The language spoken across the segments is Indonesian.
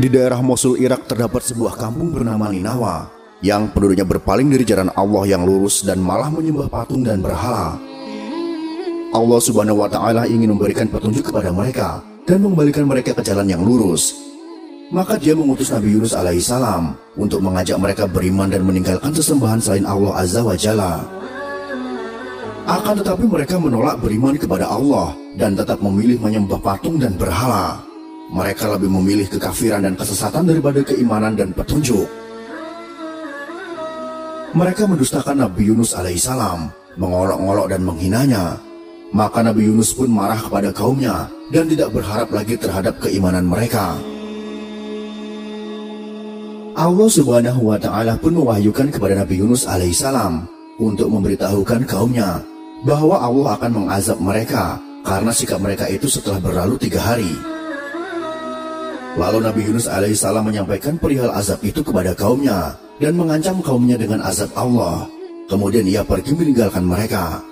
Di daerah Mosul, Irak terdapat sebuah kampung bernama Ninawa yang penduduknya berpaling dari jalan Allah yang lurus dan malah menyembah patung dan berhala. Allah Subhanahu wa taala ingin memberikan petunjuk kepada mereka dan mengembalikan mereka ke jalan yang lurus. Maka dia mengutus Nabi Yunus alaihissalam untuk mengajak mereka beriman dan meninggalkan sesembahan selain Allah Azza wa Jalla. Akan tetapi mereka menolak beriman kepada Allah dan tetap memilih menyembah patung dan berhala. Mereka lebih memilih kekafiran dan kesesatan daripada keimanan dan petunjuk. Mereka mendustakan Nabi Yunus alaihissalam, mengolok-olok dan menghinanya. Maka Nabi Yunus pun marah kepada kaumnya dan tidak berharap lagi terhadap keimanan mereka. Allah Subhanahu wa taala pun mewahyukan kepada Nabi Yunus alaihissalam untuk memberitahukan kaumnya bahwa Allah akan mengazab mereka karena sikap mereka itu setelah berlalu tiga hari. Lalu Nabi Yunus alaihissalam menyampaikan perihal azab itu kepada kaumnya dan mengancam kaumnya dengan azab Allah. Kemudian ia pergi meninggalkan mereka.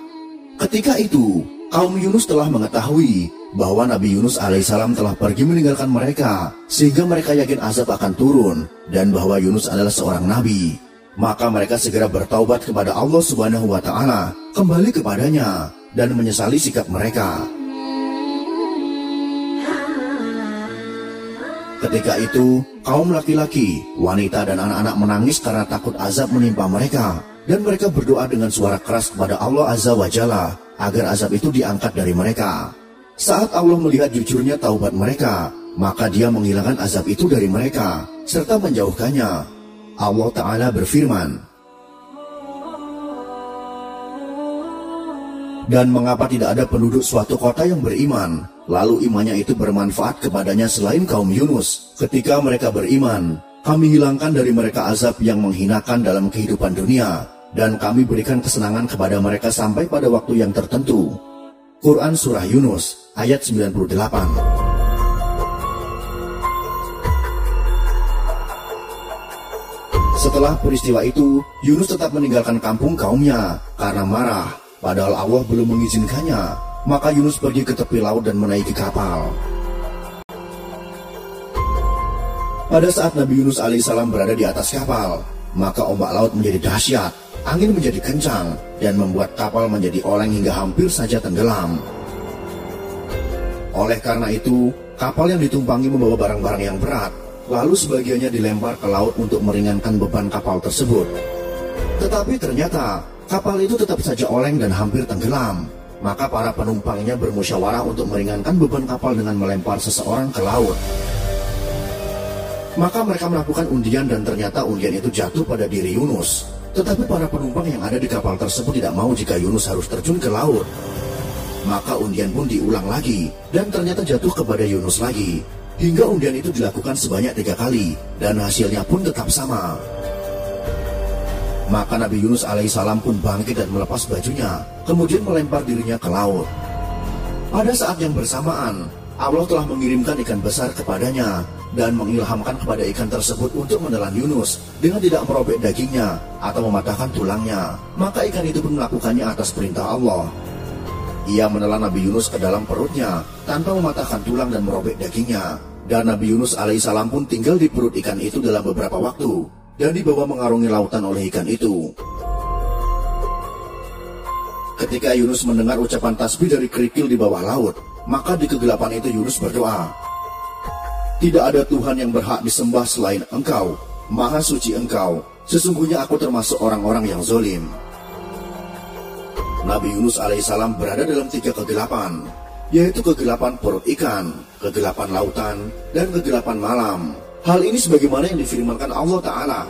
Ketika itu, kaum Yunus telah mengetahui bahwa Nabi Yunus alaihissalam telah pergi meninggalkan mereka, sehingga mereka yakin azab akan turun dan bahwa Yunus adalah seorang nabi. Maka mereka segera bertaubat kepada Allah Subhanahu wa taala, kembali kepadanya dan menyesali sikap mereka. Ketika itu, kaum laki-laki, wanita, dan anak-anak menangis karena takut azab menimpa mereka. Dan mereka berdoa dengan suara keras kepada Allah Azza wa Jalla agar azab itu diangkat dari mereka. Saat Allah melihat jujurnya taubat mereka, maka dia menghilangkan azab itu dari mereka, serta menjauhkannya. Allah Ta'ala berfirman, Dan mengapa tidak ada penduduk suatu kota yang beriman, lalu imannya itu bermanfaat kepadanya selain kaum Yunus. Ketika mereka beriman, kami hilangkan dari mereka azab yang menghinakan dalam kehidupan dunia, dan kami berikan kesenangan kepada mereka sampai pada waktu yang tertentu. Quran Surah Yunus, ayat 98 Setelah peristiwa itu, Yunus tetap meninggalkan kampung kaumnya karena marah Padahal Allah belum mengizinkannya, maka Yunus pergi ke tepi laut dan menaiki kapal. Pada saat Nabi Yunus alaihissalam berada di atas kapal, maka ombak laut menjadi dahsyat, angin menjadi kencang, dan membuat kapal menjadi oleng hingga hampir saja tenggelam. Oleh karena itu, kapal yang ditumpangi membawa barang-barang yang berat, lalu sebagiannya dilempar ke laut untuk meringankan beban kapal tersebut. Tetapi ternyata Kapal itu tetap saja oleng dan hampir tenggelam. Maka para penumpangnya bermusyawarah untuk meringankan beban kapal dengan melempar seseorang ke laut. Maka mereka melakukan undian dan ternyata undian itu jatuh pada diri Yunus. Tetapi para penumpang yang ada di kapal tersebut tidak mau jika Yunus harus terjun ke laut. Maka undian pun diulang lagi dan ternyata jatuh kepada Yunus lagi. Hingga undian itu dilakukan sebanyak tiga kali dan hasilnya pun tetap sama. Maka Nabi Yunus alaihissalam pun bangkit dan melepas bajunya, kemudian melempar dirinya ke laut. Pada saat yang bersamaan, Allah telah mengirimkan ikan besar kepadanya dan mengilhamkan kepada ikan tersebut untuk menelan Yunus dengan tidak merobek dagingnya atau mematahkan tulangnya. Maka ikan itu pun melakukannya atas perintah Allah. Ia menelan Nabi Yunus ke dalam perutnya tanpa mematahkan tulang dan merobek dagingnya. Dan Nabi Yunus alaihissalam pun tinggal di perut ikan itu dalam beberapa waktu dan dibawa mengarungi lautan oleh ikan itu. Ketika Yunus mendengar ucapan tasbih dari kerikil di bawah laut, maka di kegelapan itu Yunus berdoa, Tidak ada Tuhan yang berhak disembah selain engkau, maha suci engkau, sesungguhnya aku termasuk orang-orang yang zolim. Nabi Yunus alaihissalam berada dalam tiga kegelapan, yaitu kegelapan perut ikan, kegelapan lautan, dan kegelapan malam. Hal ini sebagaimana yang difirmankan Allah Ta'ala.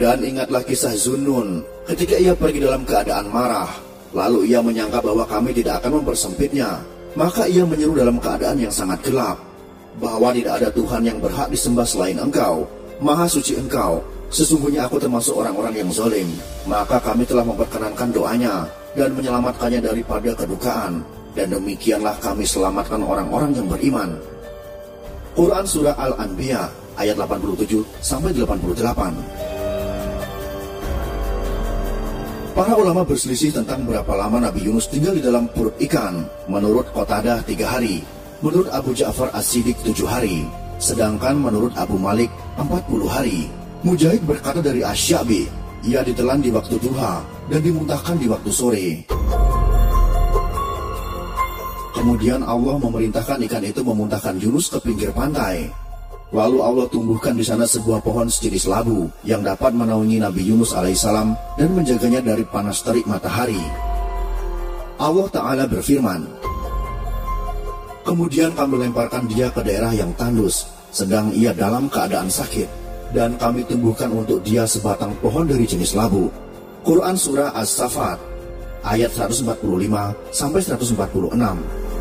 Dan ingatlah kisah Zunun ketika ia pergi dalam keadaan marah. Lalu ia menyangka bahwa kami tidak akan mempersempitnya. Maka ia menyeru dalam keadaan yang sangat gelap. Bahwa tidak ada Tuhan yang berhak disembah selain engkau. Maha suci engkau. Sesungguhnya aku termasuk orang-orang yang zolim. Maka kami telah memperkenankan doanya dan menyelamatkannya daripada kedukaan. Dan demikianlah kami selamatkan orang-orang yang beriman. Quran Surah Al-Anbiya ayat 87 sampai 88. Para ulama berselisih tentang berapa lama Nabi Yunus tinggal di dalam perut ikan. Menurut Qatadah tiga hari, Menurut Abu Ja'far As-Siddiq 7 hari, sedangkan menurut Abu Malik 40 hari. Mujahid berkata dari Asyabi, ia ditelan di waktu duha dan dimuntahkan di waktu sore. Kemudian Allah memerintahkan ikan itu memuntahkan Yunus ke pinggir pantai. Lalu Allah tumbuhkan di sana sebuah pohon sejenis labu yang dapat menaungi Nabi Yunus alaihissalam dan menjaganya dari panas terik matahari. Allah Ta'ala berfirman, Kemudian kami lemparkan dia ke daerah yang tandus, sedang ia dalam keadaan sakit, dan kami tumbuhkan untuk dia sebatang pohon dari jenis labu. Quran Surah As-Safat, ayat 145 sampai 146.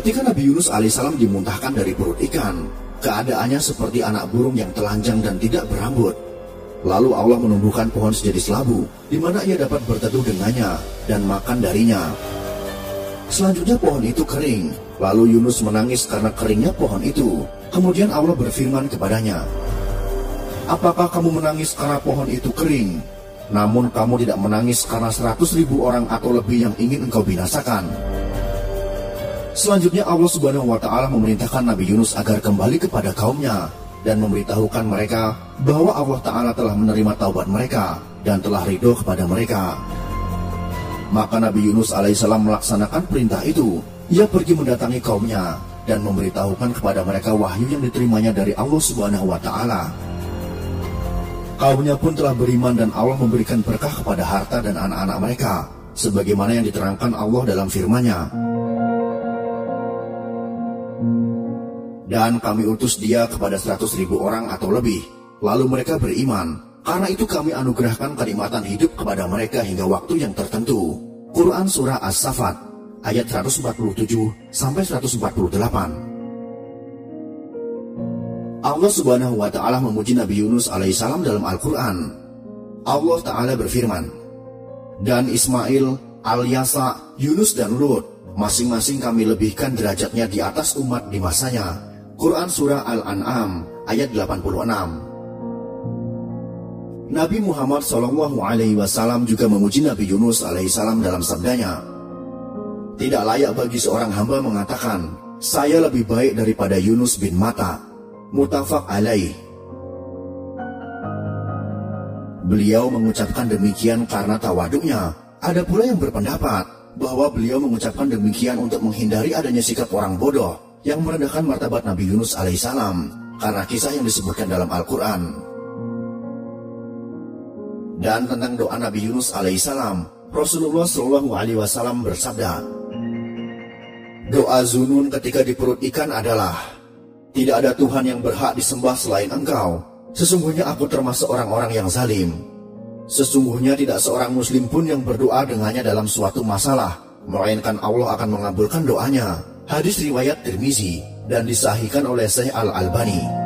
Ketika Nabi Yunus alaihissalam dimuntahkan dari perut ikan, keadaannya seperti anak burung yang telanjang dan tidak berambut. Lalu Allah menumbuhkan pohon sejenis labu, di mana ia dapat berteduh dengannya dan makan darinya. Selanjutnya pohon itu kering, lalu Yunus menangis karena keringnya pohon itu. Kemudian Allah berfirman kepadanya, Apakah kamu menangis karena pohon itu kering? Namun kamu tidak menangis karena seratus ribu orang atau lebih yang ingin engkau binasakan. Selanjutnya Allah Subhanahu wa taala memerintahkan Nabi Yunus agar kembali kepada kaumnya dan memberitahukan mereka bahwa Allah taala telah menerima taubat mereka dan telah ridho kepada mereka. Maka Nabi Yunus alaihissalam melaksanakan perintah itu. Ia pergi mendatangi kaumnya dan memberitahukan kepada mereka wahyu yang diterimanya dari Allah Subhanahu wa taala. Kaumnya pun telah beriman dan Allah memberikan berkah kepada harta dan anak-anak mereka sebagaimana yang diterangkan Allah dalam firman-Nya. Dan kami utus dia kepada seratus ribu orang atau lebih. Lalu mereka beriman. Karena itu kami anugerahkan kenikmatan hidup kepada mereka hingga waktu yang tertentu. Quran Surah As-Safat ayat 147 sampai 148. Allah Subhanahu wa taala memuji Nabi Yunus alaihissalam dalam Al-Qur'an. Allah taala berfirman, "Dan Ismail, Al-Yasa, Yunus dan Lut, masing-masing kami lebihkan derajatnya di atas umat di masanya." Quran Surah Al-An'am ayat 86 Nabi Muhammad Wasallam juga memuji Nabi Yunus alaihissalam dalam sabdanya. Tidak layak bagi seorang hamba mengatakan, saya lebih baik daripada Yunus bin Mata. Mutafak alaih. Beliau mengucapkan demikian karena tawaduknya. Ada pula yang berpendapat bahwa beliau mengucapkan demikian untuk menghindari adanya sikap orang bodoh yang merendahkan martabat Nabi Yunus alaihissalam karena kisah yang disebutkan dalam Al-Quran. Dan tentang doa Nabi Yunus alaihissalam, Rasulullah Shallallahu alaihi wasallam bersabda, Doa Zunun ketika di perut ikan adalah, Tidak ada Tuhan yang berhak disembah selain engkau. Sesungguhnya aku termasuk orang-orang yang zalim. Sesungguhnya tidak seorang muslim pun yang berdoa dengannya dalam suatu masalah, melainkan Allah akan mengabulkan doanya. Hadis riwayat Tirmizi dan disahihkan oleh Syekh Al-Albani.